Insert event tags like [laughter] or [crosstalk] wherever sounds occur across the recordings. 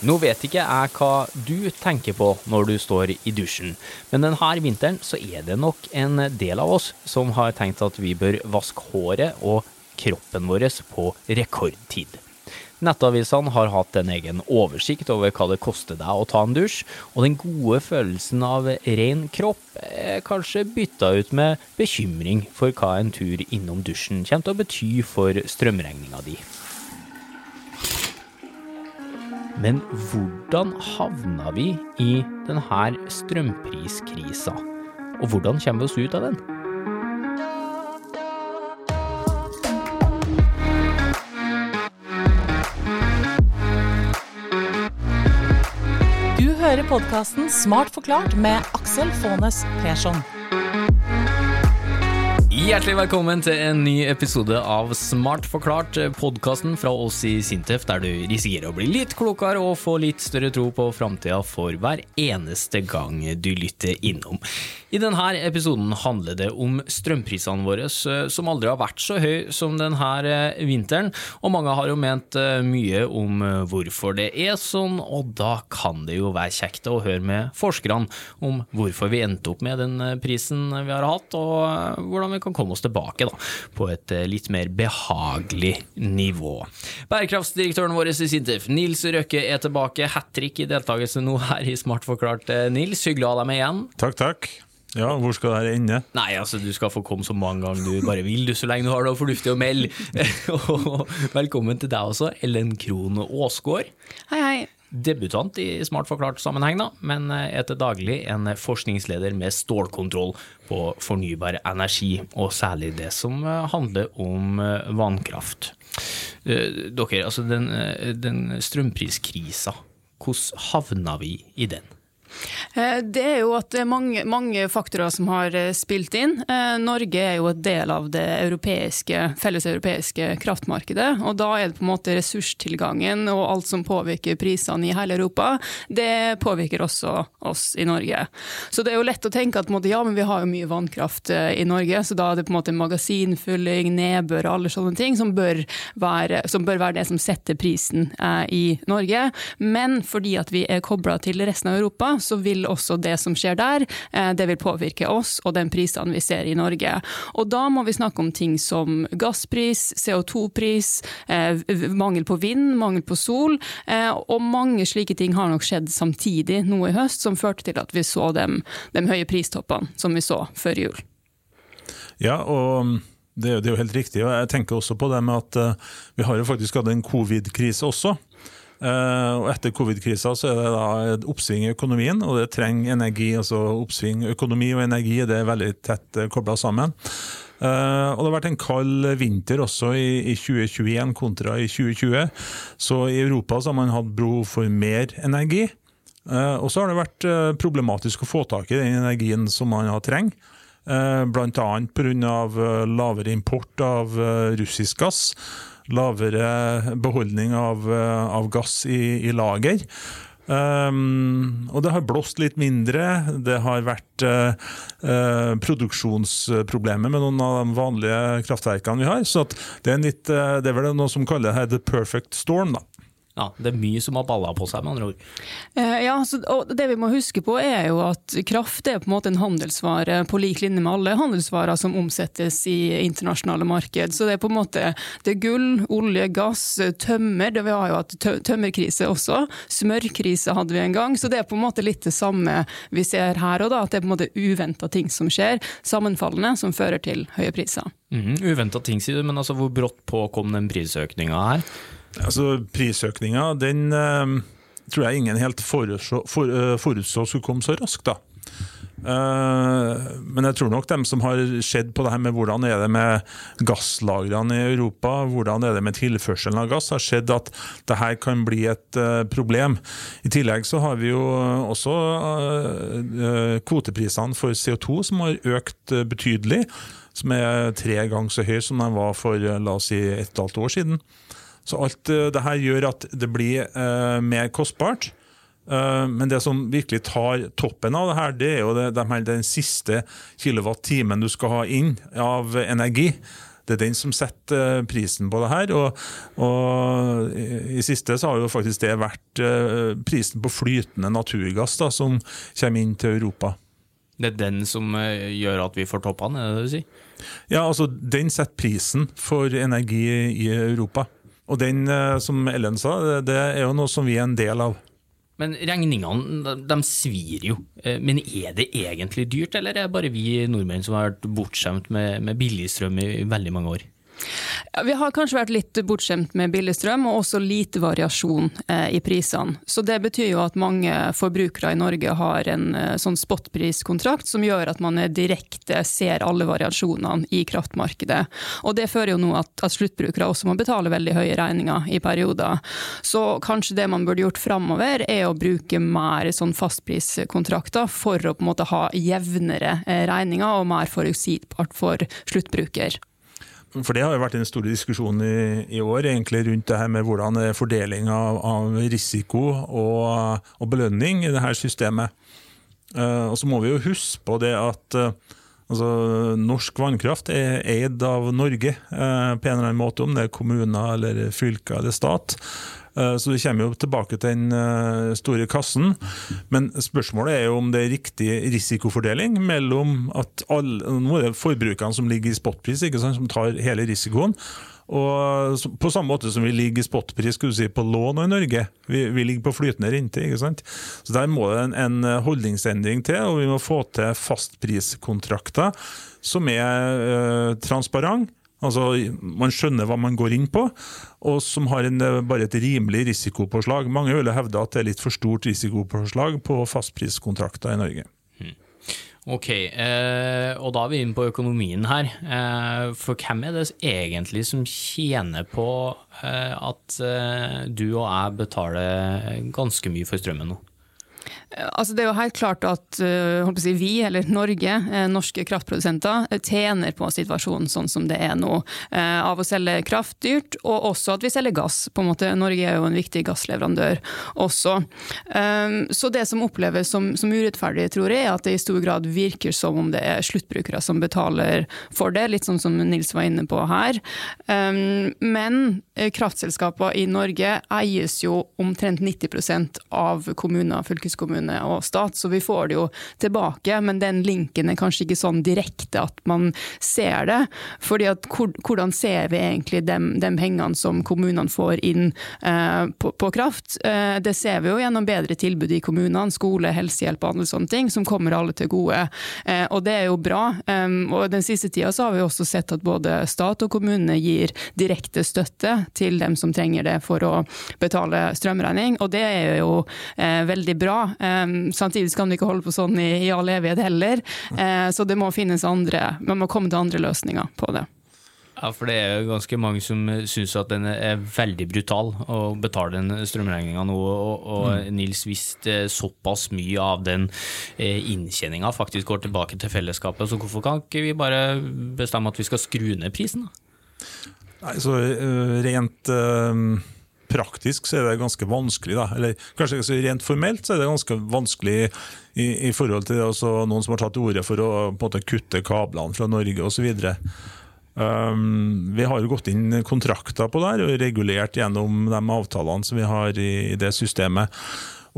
Nå vet ikke jeg hva du tenker på når du står i dusjen, men denne vinteren så er det nok en del av oss som har tenkt at vi bør vaske håret og kroppen vår på rekordtid. Nettavisene har hatt en egen oversikt over hva det koster deg å ta en dusj, og den gode følelsen av ren kropp er kanskje bytta ut med bekymring for hva en tur innom dusjen kommer til å bety for strømregninga di. Men hvordan havna vi i denne strømpriskrisa, og hvordan kommer vi oss ut av den? Du hører podkasten Smart forklart med Aksel Faanes Persson. Hjertelig velkommen til en ny episode av Smart forklart, podkasten fra oss i Sintef, der du risikerer å bli litt klokere og få litt større tro på framtida for hver eneste gang du lytter innom. I denne episoden handler det om strømprisene våre, som aldri har vært så høy som denne vinteren, og mange har jo ment mye om hvorfor det er sånn, og da kan det jo være kjekt å høre med forskerne om hvorfor vi endte opp med den prisen vi har hatt, og hvordan vi kan komme oss tilbake da, på et litt mer behagelig nivå. Bærekraftsdirektøren vår i Sintef, Nils Røkke, er tilbake. Hat trick i deltakelse nå her i Smart forklart. Nils, hyggelig å ha deg med igjen. Takk, takk. Ja, hvor skal det her ende? Nei, altså du skal få komme så mange ganger du bare vil, du, så lenge du har noe fornuftig å melde. [laughs] og velkommen til deg også, Ellen Krohn Aasgaard. Hei, hei. Debutant i Smart forklart sammenheng, men er til daglig en forskningsleder med stålkontroll på fornybar energi, og særlig det som handler om vannkraft. Dere, altså den, den strømpriskrisa, hvordan havna vi i den? Det er jo at det er mange, mange, faktorer som har spilt inn. Norge er jo et del av det europeiske, felleseuropeiske kraftmarkedet. og Da er det på en måte ressurstilgangen og alt som påvirker prisene i hele Europa, det påvirker også oss i Norge. Så det er jo lett å tenke at ja, men vi har jo mye vannkraft i Norge, så da er det på en måte magasinfylling, nedbør og alle sånne ting som bør, være, som bør være det som setter prisen i Norge. Men fordi at vi er kobla til resten av Europa, så vil også det som skjer der, det vil påvirke oss og den prisene vi ser i Norge. Og da må vi snakke om ting som gasspris, CO2-pris, mangel på vind, mangel på sol, og mange slike ting har nok skjedd samtidig nå i høst, som førte til at vi så dem, de høye pristoppene som vi så før jul. Ja, og det er, jo helt riktig. og Jeg tenker også på det med at vi har jo faktisk hatt en covid-krise også. Uh, og Etter covid-krisa så er det da et oppsving i økonomien, og det trenger energi. altså Oppsving, økonomi og energi det er veldig tett uh, kobla sammen. Uh, og Det har vært en kald vinter også i, i 2021 kontra i 2020. Så i Europa så har man hatt behov for mer energi. og så har det vært problematisk å få tak i den energien som man har trengt. Bl.a. pga. lavere import av russisk gass lavere beholdning av, av gass i, i lager. Um, og det har blåst litt mindre. Det har vært uh, uh, produksjonsproblemer med noen av de vanlige kraftverkene vi har. Så det er, litt, uh, det er vel noe som kaller det the perfect storm. da. Ja, Det er mye som har balla på seg, med andre ord. Eh, ja, så, og Det vi må huske på er jo at kraft er på en måte en handelsvare på lik linje med alle handelsvarer som omsettes i internasjonale marked. Så det er på en måte det er gull, olje, gass, tømmer. Det, vi har jo hatt tømmerkrise også. Smørkrise hadde vi en gang. Så det er på en måte litt det samme vi ser her og da. At det er på en måte uventa ting som skjer, sammenfallende, som fører til høye priser. Mm, uventa ting, sier du, men altså hvor brått på kom den prisøkninga her? Altså, Prisøkninga den uh, tror jeg ingen helt forutså, for, uh, skulle komme så raskt. da. Uh, men jeg tror nok dem som har sett på det her med hvordan er det med gasslagrene i Europa, hvordan er det med tilførselen av gass, har sett at det her kan bli et uh, problem. I tillegg så har vi jo også uh, kvoteprisene for CO2 som har økt betydelig. Som er tre ganger så høy som de var for la oss si et og et halvt år siden. Så alt det her gjør at det blir uh, mer kostbart. Uh, men det som virkelig tar toppen av det her, det er jo det, de her, den siste kilowatt-timen du skal ha inn av energi. det er den som setter prisen på det her. Og, og i, i siste så har jo faktisk det vært prisen på flytende naturgass da, som kommer inn til Europa. Det er den som gjør at vi får toppene, er det det du sier? Ja, altså den setter prisen for energi i Europa. Og den, som Ellen sa, det er jo noe som vi er en del av. Men regningene de svir jo. Eh, men er det egentlig dyrt, eller er det bare vi nordmenn som har vært bortskjemt med, med billigstrøm i veldig mange år? Ja, vi har kanskje vært litt bortskjemt med billig strøm, og også lite variasjon eh, i prisene. Så Det betyr jo at mange forbrukere i Norge har en eh, sånn spotpriskontrakt som gjør at man direkte ser alle variasjonene i kraftmarkedet. Og Det fører jo nå at, at sluttbrukere også må betale veldig høye regninger i perioder. Så kanskje det man burde gjort framover, er å bruke mer sånn fastpriskontrakter for å på en måte ha jevnere eh, regninger og mer forutsigbart for sluttbruker. For det har jo vært en stor diskusjon i, i, år egentlig rundt det her med hvordan fordeling av, av risiko og, og, belønning i det her systemet. Uh, og så må vi jo huske på det at uh, altså, norsk vannkraft er eid av Norge uh, på en eller annen måte, om det er kommuner eller fylker eller stat. Eh, så det kommer jo tilbake til den eh, store kassen. Men spørsmålet er jo om det er riktig risikofordeling mellom at alle, nå er det forbrukerne som ligger i spotpris, sant, som tar hele risikoen. Og På samme måte som vi ligger i spotpris skulle du si, på lån i Norge. Vi, vi, ligger på flytende rente. ikke sant? Så Der må det en, en holdningsendring til, og vi må få til fastpriskontrakter som er øh, transparente Altså, Man skjønner hva man går inn på, og som har en, bare et rimelig risikopåslag. Mange vil hevde at det er litt for stort risikopåslag på fastpriskontrakter i Norge. Hmm. Ok, eh, og da er vi inne på økonomien her. Eh, for hvem er det egentlig som tjener på eh, at eh, du og jeg betaler ganske mye for strømmen nå? Altså det er jo helt klart at uh, si, vi, eller Norge, eh, norske kraftprodusenter, eh, tjener på situasjonen sånn som det er nå. Eh, av å selge kraft dyrt, og også at vi selger gass. på en måte. Norge er jo en viktig gassleverandør også. Så det som oppleves som, som, urettferdig, tror jeg, er at det i stor grad virker som om det er sluttbrukere som betaler for det, litt sånn som Nils var inne på her. Men kraftselskapene i Norge eies jo omtrent 90% av kommuner, og fylkeskommuner kommune og stat, så vi får det jo tilbake. Men den linken er kanskje ikke sånn direkte at man ser det. fordi at hvordan ser vi egentlig de, pengene som kommunene får inn eh, på, på, kraft? Eh, det ser vi jo gjennom bedre tilbud i kommunene, skole, helsehjelp og andre sånne ting, som kommer alle til gode. Eh, og det er jo bra. Um, og den siste tida så har vi også sett at både stat og kommune gir direkte støtte til dem som trenger det for å betale strømregning, og det er jo eh, veldig bra. Um, samtidig kan vi ikke holde på sånn i, i all evighet heller, uh, så det må finnes andre, man må komme til andre løsninger på det. Ja, for det er jo ganske mange som syns at den er veldig brutal å betale den strømregninga nå. Og, og mm. Nils, hvis såpass mye av den eh, inntjeninga faktisk går tilbake til fellesskapet, så hvorfor kan ikke vi bare bestemme at vi skal skru ned prisen? da? Nei, så rent uh praktisk så er det ganske vanskelig. Da. Eller kanskje rent formelt så er det ganske vanskelig i, i forhold til altså, noen som har tatt til orde for å måte, kutte kablene fra Norge osv. Um, vi har jo gått inn kontrakter på det og regulert gjennom de avtalene som vi har i, i det systemet.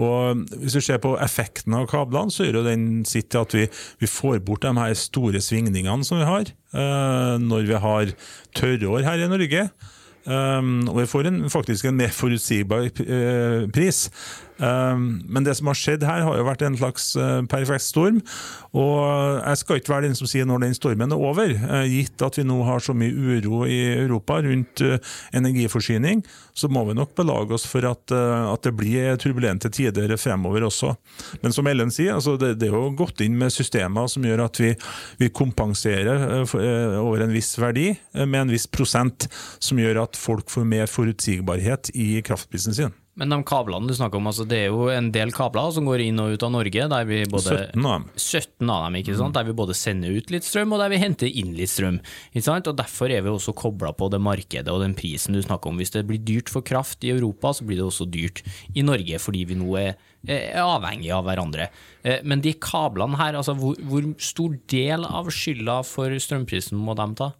Og Hvis du ser på effekten av kablene, så gjør den sitt til at vi, vi, får bort de her store svingningene som vi har uh, når vi har tørrår her i Norge. Um, og jeg får en, faktisk en mer forutsigbar uh, pris. Um, men det som har skjedd her, har jo vært en slags uh, perfekt storm. Og jeg skal ikke være den som sier når den stormen er over. Uh, gitt at vi nå har så mye uro i Europa rundt energiforsyning, så må vi nok belage oss for at, at det blir turbulente tider fremover også. Men som Ellen sier, altså det, det, er jo gått inn med systemer som gjør at vi, vi kompenserer over en viss verdi med en viss prosent, som gjør at folk får mer forutsigbarhet i kraftprisen sin. Men de kablene du snakker om, altså det er jo en del kabler som går inn og ut av Norge. Der vi både, 17 av dem. 17 av dem, ikke sant? Der vi både sender ut litt strøm og der vi henter inn litt strøm. Ikke sant? Og Derfor er vi også kobla på det markedet og den prisen du snakker om. Hvis det blir dyrt for kraft i Europa, så blir det også dyrt i Norge, fordi vi nå er, er avhengige av hverandre. Eh, men de kablene her, altså hvor, hvor stor del av skylda for strømprisen må de ta?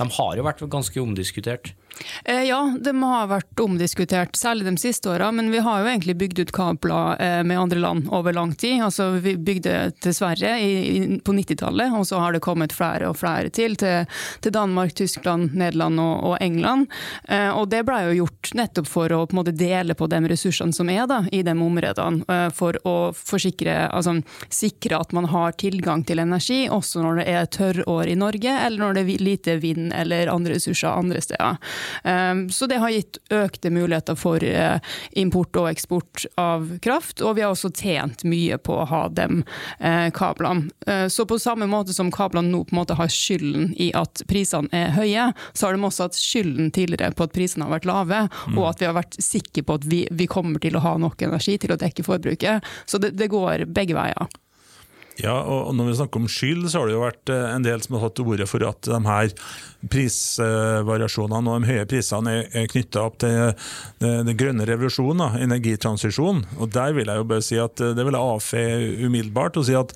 De har jo vært ganske omdiskutert. Eh, ja, de har vært omdiskutert, særlig de siste åra. Men vi har jo egentlig bygd ut kabler eh, med andre land over lang tid. Altså, vi bygde til Sverige på 90-tallet, og så har det kommet flere og flere til. Til, Danmark, Tyskland, Nederland og, England. Eh, og det ble jo gjort nettopp for å på en måte dele på de ressursene som er da, i de områdene. For å forsikre, altså, sikre at man har tilgang til energi, også når det er tørrår i Norge, eller når det er lite vind eller andre ressurser andre steder. Ehm, så det har gitt økte muligheter for eh, import og eksport av kraft, og vi har også tjent mye på å ha de eh, kablene. Eh, så på samme måte som kablene nå på en måte har skylden i at prisene er høye, så har de også hatt skylden tidligere på at prisene har vært lave, mm. og at vi har vært sikre på at vi, vi, kommer til å ha nok energi til å dekke forbruket. Så det, det går begge veier. Ja, og når vi snakker om skyld, så har det jo vært eh, en del som har tatt til orde for at de her prisvariasjonene og de høye prisene er knytta opp til den grønne revolusjonen, energitransisjonen. Og Der vil jeg jo bare si at eh, det vil jeg avfeie umiddelbart og si at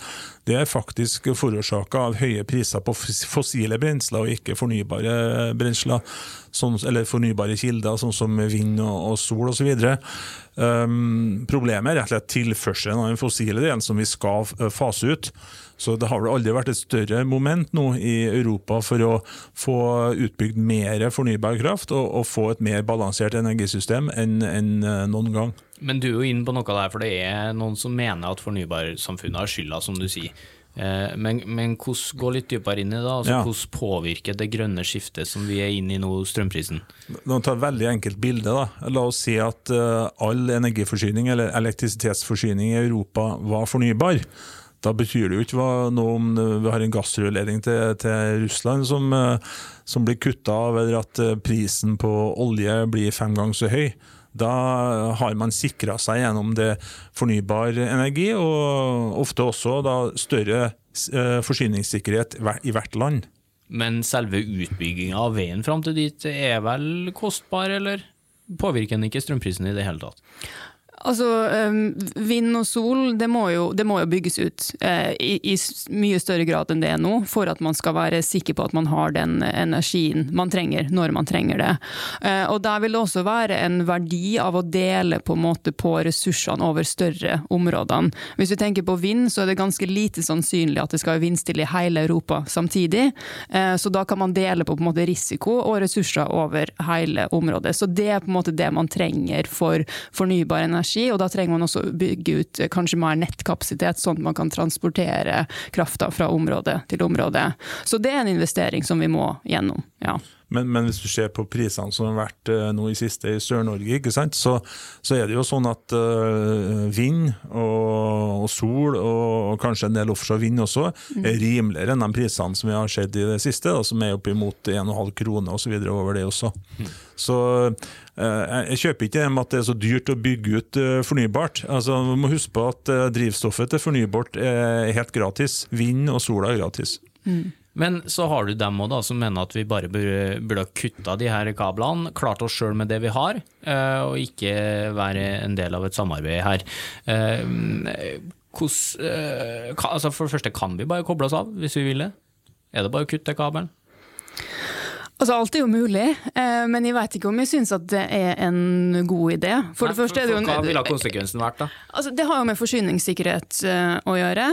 det er faktisk forårsaka av høye priser på fossile brensler og ikke fornybare brensler, sånn, eller fornybare kilder, sånn som vind og, og sol osv. Um, problemet er rett og slett tilførselen av den fossile delen som vi skal fase ut. Så Det har vel aldri vært et større moment nå i Europa for å få utbygd mer fornybar kraft og, og få et mer balansert energisystem enn, enn eh, noen gang. Men du er jo inne på noe der, for det er noen som mener at fornybarsamfunnet har skylda, som du sier. Eh, men, men hvordan, gå litt dypere inn i det. Altså, ja. Hvordan påvirker det grønne skiftet som vi er inne i nå, strømprisen? Nå tar ta et veldig enkelt bilde. Da. La oss si at uh, all energiforsyning eller elektrisitetsforsyning i Europa var fornybar. Da betyr det jo ikke noe om vi har en gassrørledning til, til Russland som, uh, som blir kutta av, eller at prisen på olje blir fem ganger så høy. Da har man sikra seg gjennom det fornybar energi, og ofte også da større eh, forsyningssikkerhet i hvert land. Men selve utbygginga av veien fram til dit er vel kostbar, eller påvirker den ikke strømprisen i det hele tatt? Altså, um, Vind og sol det må jo, det må jo bygges ut uh, i, i, mye større grad enn det er nå, for at man skal være sikker på at man har den energien man trenger når man trenger det. Uh, og Der vil det også være en verdi av å dele på måte på ressursene over større områder. Hvis vi tenker på vind, så er det ganske lite sannsynlig at det skal være vindstille i hele Europa samtidig. Uh, så da kan man dele på, på måte risiko og ressurser over hele området. Så det er på en måte det man trenger for fornybar energi energi, og da trenger man også bygge ut eh, kanskje mer nettkapasitet, sånn at man kan transportere krafta fra område til område. Så det er en investering som vi må gjennom. ja. Men, men, hvis du ser på prisene som har vært uh, nå i siste i Sør-Norge, så, så, er det jo sånn at uh, vind og, og, sol, og, og, kanskje en del offshore vind også, mm. er rimeligere enn de prisene som vi har sett i det siste, da, som er oppimot 1,5 kroner osv. over det også. Mm. Så uh, jeg kjøper ikke det med at det er så dyrt å bygge ut fornybart. Altså, Vi må huske på at drivstoffet til fornybart er helt gratis. Vind og sola er gratis. Mm. Men så har du dem også, som mener at vi bare burde, ha kutta de her kablene, klart oss sjøl med det vi har, eh, og ikke være en del av et samarbeid her. Eh, Hos, eh, altså for det første, kan vi bare koble oss av hvis vi vil det? Er det bare å kutte kabelen? Altså Alt er jo mulig, eh, men jeg vet ikke om jeg syns at det er en god idé. For Nei, det første er det jo... Hva ville konsekvensen vært, da? Altså, det har jo med forsyningssikkerhet uh, å gjøre.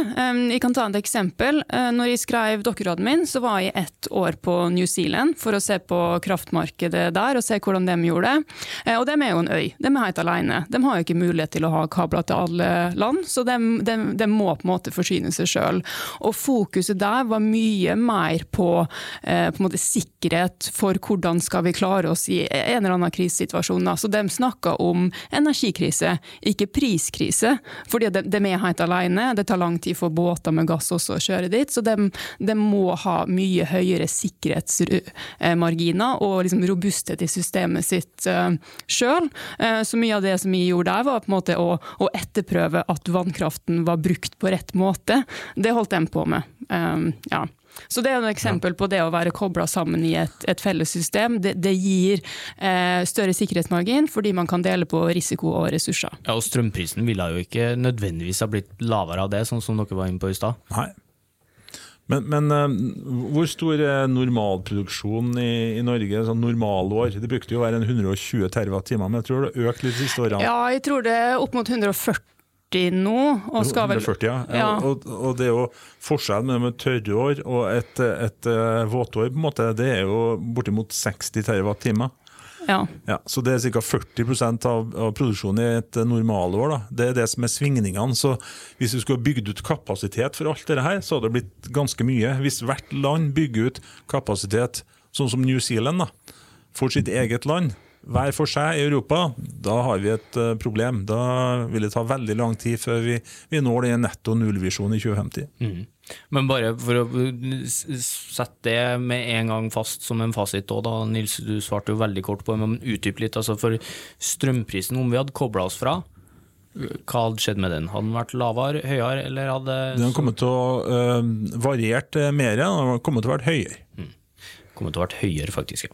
Jeg kan ta et eksempel. Uh, når jeg skrev doktorgraden min, så var jeg ett år på New Zealand for å se på kraftmarkedet der og se hvordan de gjorde det. Og de er jo en øy. De er helt alene. De har jo ikke mulighet til å ha kabler til alle land, så de, de, de må på en måte forsyne seg sjøl. Og fokuset der var mye mer på, på en måte sikkerhet mulighet for hvordan skal vi klare oss i en eller annen krisesituasjon. Altså, de snakker om energikrise, ikke priskrise. Fordi de, er helt alene. Det tar lang tid for båter med gass også å kjøre dit. Så de, de må ha mye høyere sikkerhetsmarginer og liksom robusthet i systemet sitt uh, eh, sjøl. Uh, så mye av det som vi gjorde der, var på en måte å, å etterprøve at vannkraften var brukt på rett måte. Det holdt de på med. Um, ja. Så det er et eksempel på det å være kobla sammen i et, et felles system. Det, det gir eh, større sikkerhetsmargin fordi man kan dele på risiko og ressurser. Ja, og Strømprisen ville jo ikke nødvendigvis ha blitt lavere av det, sånn som dere var inne på i stad. Men, men eh, hvor stor er normalproduksjonen i, i Norge sånn normalår? Det brukte jo å være en 120 TWh, men jeg tror det har økt litt de siste årene. Ja, jeg tror det er opp mot 140 nå. Og skal vel 140, ja. Ja. Og, og det er jo forskjellen mellom et tørrår og et, et, eh, våtår, på en måte, det er jo bortimot 60 TWh. ja. Ja, så det er ca. 40 av, av produksjonen i et normalår. Da. Det er det som er svingningene. Så hvis vi skulle bygd ut kapasitet for alt dette her, så hadde det blitt ganske mye. Hvis hvert land bygger ut kapasitet, sånn som New Zealand, da, for sitt eget land, hver for seg i Europa, da har vi et eh, problem. Da vil det ta veldig lang tid før vi, vi når den netto nullvisjonen i 2050. Men bare for å sette det med en gang fast som en fasit òg, da. Nils, du svarte jo veldig kort på det, men utdyp litt. Altså for strømprisen, om vi hadde kobla oss fra, hva hadde skjedd med den? Hadde den vært lavere, høyere, eller hadde Den hadde kommet til å øh, variert eh, mer, den hadde kommet til å vært høyere. Kommet til å være høyere, faktisk.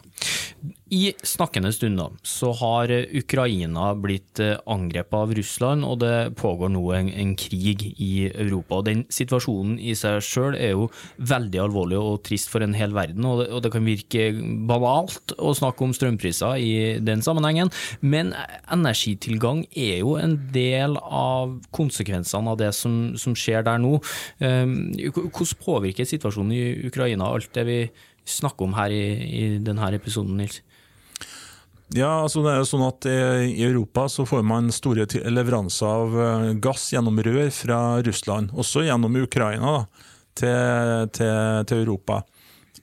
I snakkende stund da, så har eh, Ukraina blitt eh, angrepet av Russland, og det pågår nå en, en krig i Europa. og Den situasjonen i seg sjøl er jo veldig alvorlig og trist for en hel verden, og det, og det kan virke banalt å snakke om strømpriser i den sammenhengen, men energitilgang er jo en del av konsekvensene av det som, som skjer der nå. Um, Hvordan påvirker situasjonen i Ukraina alt det vi snakker om her i, i denne episoden, Nils? Ja, altså det er jo sånn at eh, I Europa så får man store leveranser av eh, gass gjennom rør fra Russland, også gjennom Ukraina, da, til, til, til Europa.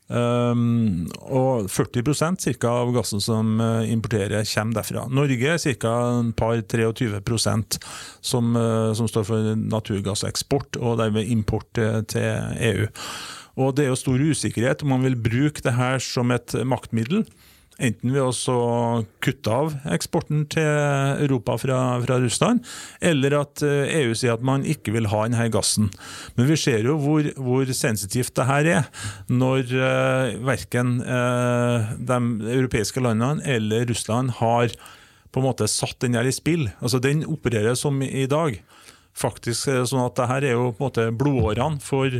Um, og 40% cirka, av gassen som eh, importerer, kommer derfra. Norge er ca. et par 23% som, eh, som står for naturgasseksport, og dermed import til, til EU. Og Det er jo stor usikkerhet om man vil bruke det her som et maktmiddel. Enten ved å kutte av eksporten til Europa fra, fra Russland, eller at eh, EU sier at man ikke vil ha denne gassen. Men vi ser jo hvor, hvor sensitivt det her er, når uh, verken uh, de europeiske landene eller Russland har på en måte satt den der i spill. Altså Den opererer som i dag. Faktisk er det sånn at det her er jo på en måte blodårene for,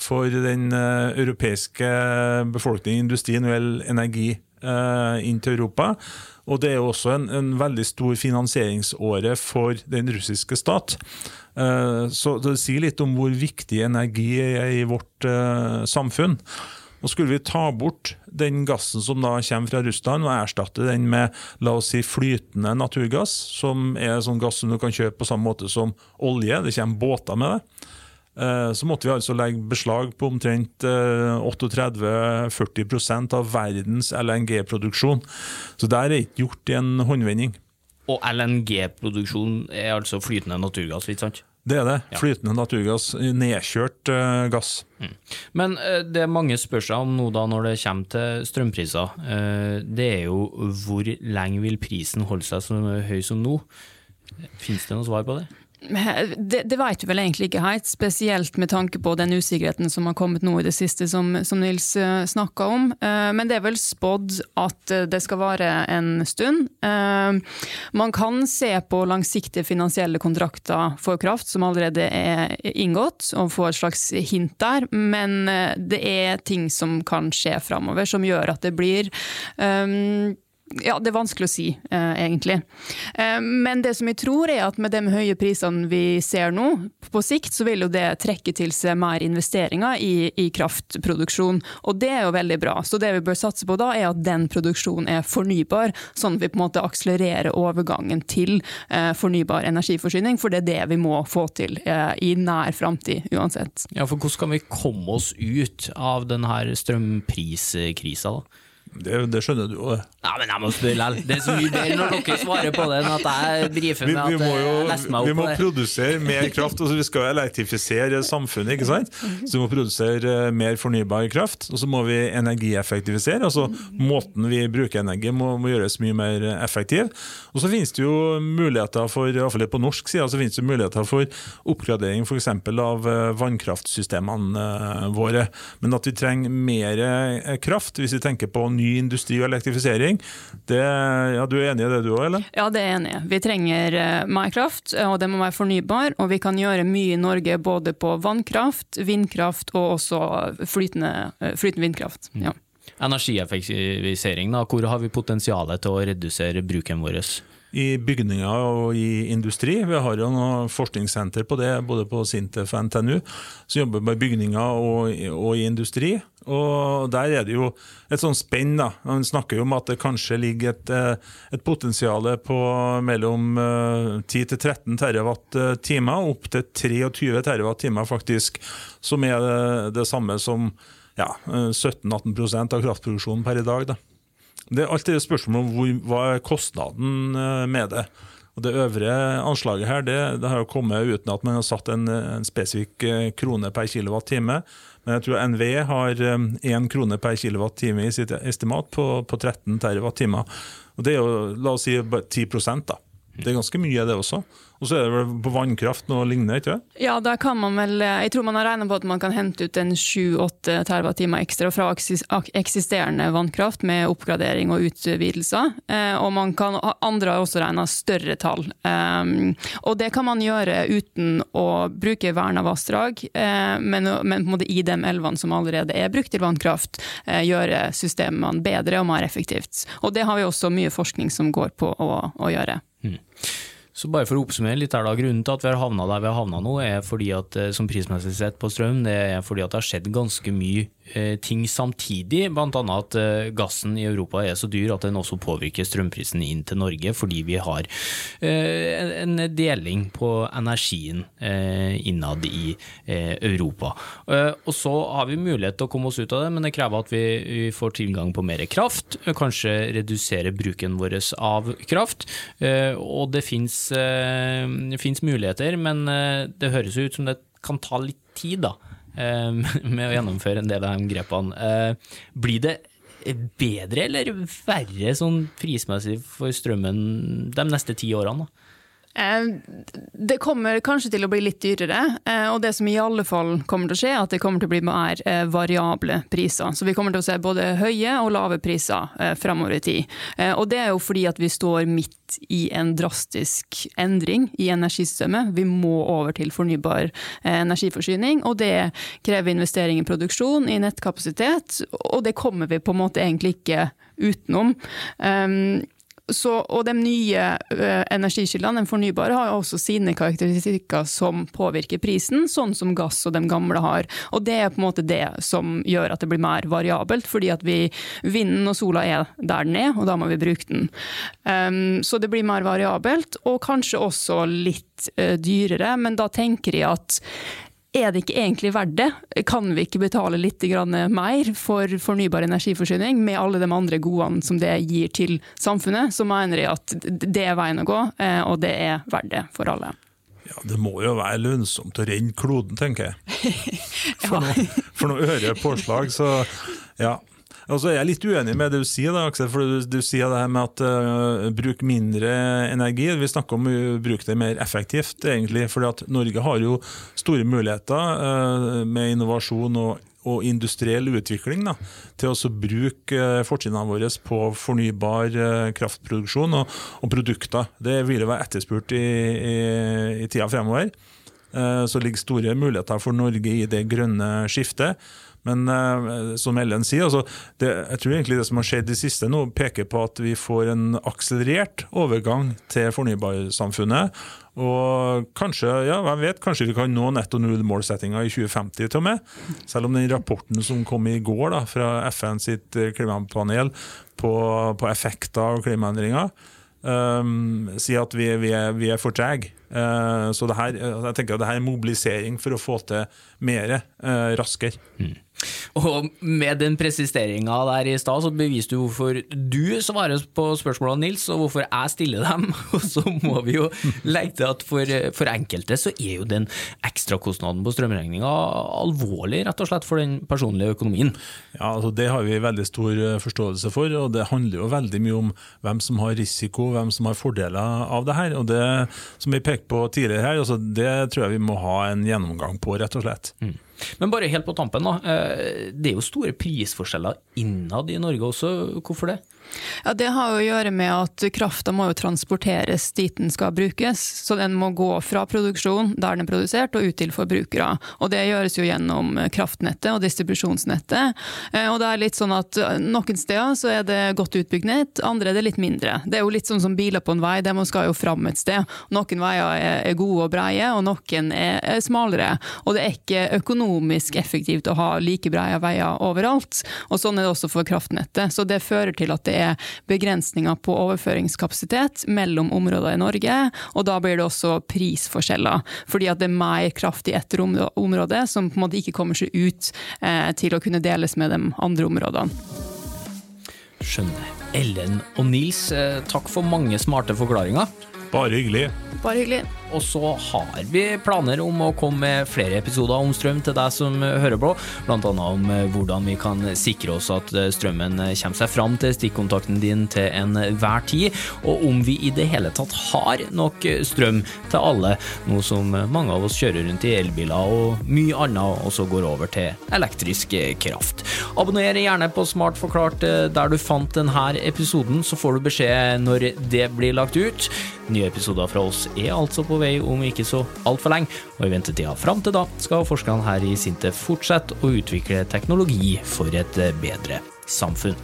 for den uh, europeiske befolkningen, industrien og energi eh, inn til Europa. Og det er også en, en veldig stor finansieringsåre for den russiske stat. Eh, så det sier litt om hvor viktig energi er i vårt eh, samfunn. Og Skulle vi ta bort den gassen som da kommer fra Russland og erstatte den med la oss si flytende naturgass, som er sånn gass som du kan kjøpe på samme måte som olje, det kommer båter med det, eh, så måtte vi altså legge beslag på omtrent eh, 38-40% av verdens LNG-produksjon. Så der er ikke gjort i en håndvending. Og LNG-produksjon er altså flytende naturgass, ikke sant? Det er det. Ja. Flytende naturgass, nedkjørt uh, gass. Men uh, det mange spør seg om nå da når det kommer til strømpriser, uh, det er jo hvor lenge vil prisen holde seg så høy som nå? Finnes det noe svar på det? Det, det vet vi vel egentlig ikke helt, spesielt med tanke på den usikkerheten som har kommet nå i det siste, som, som Nils uh, snakka om. Eh, men det er vel spådd at eh, det skal vare en stund. Eh, man kan se på langsiktige finansielle kontrakter for kraft som allerede er inngått, og få et slags hint der. Men eh, det er ting som kan skje framover, som gjør at det blir eh, ja, det er vanskelig å si, eh, egentlig. Eh, men det som jeg tror er at med de høye prisene vi ser nå, på sikt så vil jo det trekke til seg mer investeringer i, i kraftproduksjon. Og det er jo veldig bra. Så det vi bør satse på da, er at den produksjonen er fornybar, sånn at vi på en måte akselererer overgangen til eh, fornybar energiforsyning, for det er det vi må få til eh, i nær framtid uansett. Ja, for hvordan kan vi komme oss ut av denne strømpriskrisa, da? Det, det skjønner du jo. det. Ja, men jeg må spørre likevel. Det er så mye bedre når dere svarer på det, enn at jeg brifer Vi, med vi at jo jeg leser meg vi opp må på det. produsere mer [laughs] kraft. Altså vi skal elektrifisere samfunnet. ikke sant? Så vi må produsere eh, mer fornybar kraft. Og så må vi energieffektivisere. altså Måten vi bruker energi må, må gjøres mye mer effektiv. Og så finnes det jo muligheter for, i hvert fall på norsk side, så finnes det muligheter for oppgradering f.eks. av eh, vannkraftsystemene eh, våre. Men at vi trenger mer eh, kraft, hvis vi tenker på ny ny industri og elektrifisering. Det, ja, Du er enig i det du òg, eller? Ja, det er jeg enig i. Vi trenger uh, mer kraft, og det må være fornybar. Og vi kan gjøre mye i Norge både på vannkraft, vindkraft og også flytende, uh, flytende vindkraft. Mm. Ja. Energieffektivisering, da. Hvor har vi potensialet til å redusere bruken vår? I bygninger og i industri. Vi har jo noe forskningssenter på det, både på Sintef og NTNU, som jobber med bygninger og, og, i industri. Og Der er det jo et sånt spenn. da. Man snakker jo om at det kanskje ligger et, eh, et potensial på mellom 10 til 13 TWh, opp til 23 TWh faktisk, som er det, det samme som ja, 17-18% av kraftproduksjonen per i dag. da. Det er alltid et spørsmål om hvor, hva er kostnaden eh, med det. Og Det øvre anslaget her det, det har jo kommet uten at man har satt en, en spesifikk eh, krone per kilowattime. Men jeg tror NV har én eh, krone per kilowattime i sitt estimat på, på 13 TWh. Og Det er jo la oss si 10 da. Det er ganske mye, det også. Og så er det vel på vannkraft noe lignende? ikke Ja, da kan man vel Jeg tror man har regna på at man kan hente ut en 7-8 TWh ekstra fra eksisterende vannkraft med oppgradering og utvidelser. Eh, og man kan, andre har også regna større tall. Um, og det kan man gjøre uten å bruke verna vassdrag, eh, men, men, på en måte i de elvene som allerede er brukt til vannkraft, eh, gjøre systemene bedre og mer effektivt. Og det har vi også mye forskning som går på å, å gjøre. Mm. Så bare for å oppsummere litt her da, Grunnen til at vi har havna der vi har havna nå, er fordi at eh, som prismessig sett på strøm, det er fordi at det har skjedd ganske mye ting samtidig. Bl.a. at eh, gassen i Europa er så dyr at den også påvirker strømprisen inn til Norge, fordi vi har eh, en deling på energien eh, innad i eh, Europa. og så har vi mulighet til å komme oss ut av det, men det krever at vi, får tilgang på mer kraft, kanskje redusere bruken vår av kraft. og det eh, fins muligheter, men eh, det høres ut som det kan ta litt tid da, eh, [laughs] med å gjennomføre en del av de grepene. Blir det bedre eller verre sånn prismessig for strømmen de neste ti årene? da? Eh, det kommer kanskje til å bli litt dyrere, eh, og det som i alle fall kommer til å skje, er at det kommer til å bli mer eh, variable priser. Så vi kommer til å se både høye og lave priser framover i tid. Og det er jo fordi at vi står midt i en drastisk endring i energisystemet. Vi må over til fornybar energiforsyning, og det krever investering i produksjon, i nettkapasitet, og det kommer vi på en måte egentlig ikke utenom. Så, og de nye uh, energikildene, de fornybare, har også sine karakteristikker som påvirker prisen, sånn som gass og de gamle har. Og det er på en måte det som gjør at det blir mer variabelt, fordi at vi, vinden og sola er der den er, og da må vi bruke den. Um, så det blir mer variabelt, og kanskje også litt uh, dyrere, men da tenker jeg at er det ikke egentlig verdt det? Kan vi ikke betale litt mer for fornybar energiforsyning, med alle de andre godene som det gir til samfunnet? Så mener jeg at det er veien å gå, eh, og det er verdt det for alle. Ja, Det må jo være lønnsomt å renne kloden, tenker jeg. [laughs] For, ja. noe, for noe øre påslag, så ja. Og så er jeg litt uenig med det du sier, da, Aksel, for du, du sier det her med at uh, bruk mindre energi. Vi snakker om å bruke det mer effektivt, egentlig. For Norge har jo store muligheter uh, med innovasjon og, og industriell utvikling da, til å bruke uh, fortrinnene våre på fornybar kraftproduksjon og, og, produkter. Det vil være etterspurt i, i, i tida fremover. Så ligger store muligheter for Norge i det grønne skiftet. Men uh, som Ellen sier, altså, det, jeg tror egentlig det som har skjedd i siste nå, peker på at vi får en akselerert overgang til fornybarsamfunnet. Og kanskje ja, hvem vet, kanskje vi kan nå netto null-målsettinga i 2050 til og med. Selv om den rapporten som kom i går da, fra FN sitt eh, klimapanel på, på effekter av klimaendringer, um, sier at vi, vi, er, vi er for trege. Uh, så det her, jeg tenker at det her er mobilisering for å få til mer uh, raskere. Mm. Og med den presisteringa der i stad, så beviste du hvorfor du svarer på spørsmålene, Nils, og hvorfor jeg stiller dem. [laughs] Og så må vi jo legge til at for, for enkelte så er jo den ekstrakostnaden på strømregninga alvorlig, rett og slett for den personlige økonomien. Ja, altså Det har vi veldig stor eh, forståelse for, og det handler jo veldig mye om hvem som har risiko, hvem som har fordeler av det her. Og det som vi pekte på tidligere her, altså det tror jeg vi må ha en gjennomgang på, rett og slett. Mm. Men bare helt på tampen, da. Eh, det er jo store prisforskjeller innad i Norge også. Hvorfor det? Ja, Det har jo å gjøre med at krafta må jo transporteres dit den skal brukes. Så den må gå fra produksjon der den er produsert og ut til forbrukere. Og det gjøres jo gjennom kraftnettet og distribusjonsnettet. Eh, og det er litt sånn at noen steder så er det godt utbygd nett, andre er det litt mindre. Det er jo litt sånn som biler på en vei, de skal jo fram et sted. Noen veier er gode og breie, og noen er smalere. Og det er ikke økonomisk effektivt å ha like breie veier overalt. Og sånn er det også for kraftnettet. Så det fører til at det er begrensninger på overføringskapasitet mellom områder i Norge, og da blir det også prisforskjeller. Fordi at det er mer kraft i ett område som på en måte ikke kommer seg ut eh, til å kunne deles med de andre områdene. Skjønner. Ellen og Nils, eh, takk for mange smarte forklaringer. Bare hyggelig. Bare hyggelig. Og så har vi planer om å komme med flere episoder om strøm til deg som hører på, bl.a. om eh, hvordan vi kan sikre oss at eh, strømmen kommer seg fram til stikkontakten din til enhver tid, og om vi i det hele tatt har nok strøm til alle, nå som mange av oss kjører rundt i elbiler og mye annet også går over til elektrisk kraft. Abonner gjerne på Smart forklart der du fant denne episoden, så får du beskjed når det blir lagt ut. Nye episoder fra oss er altså vei om ikke så altfor lenge, og i ventetida fram til da skal forskerne her i Sintef fortsette å utvikle teknologi for et bedre samfunn.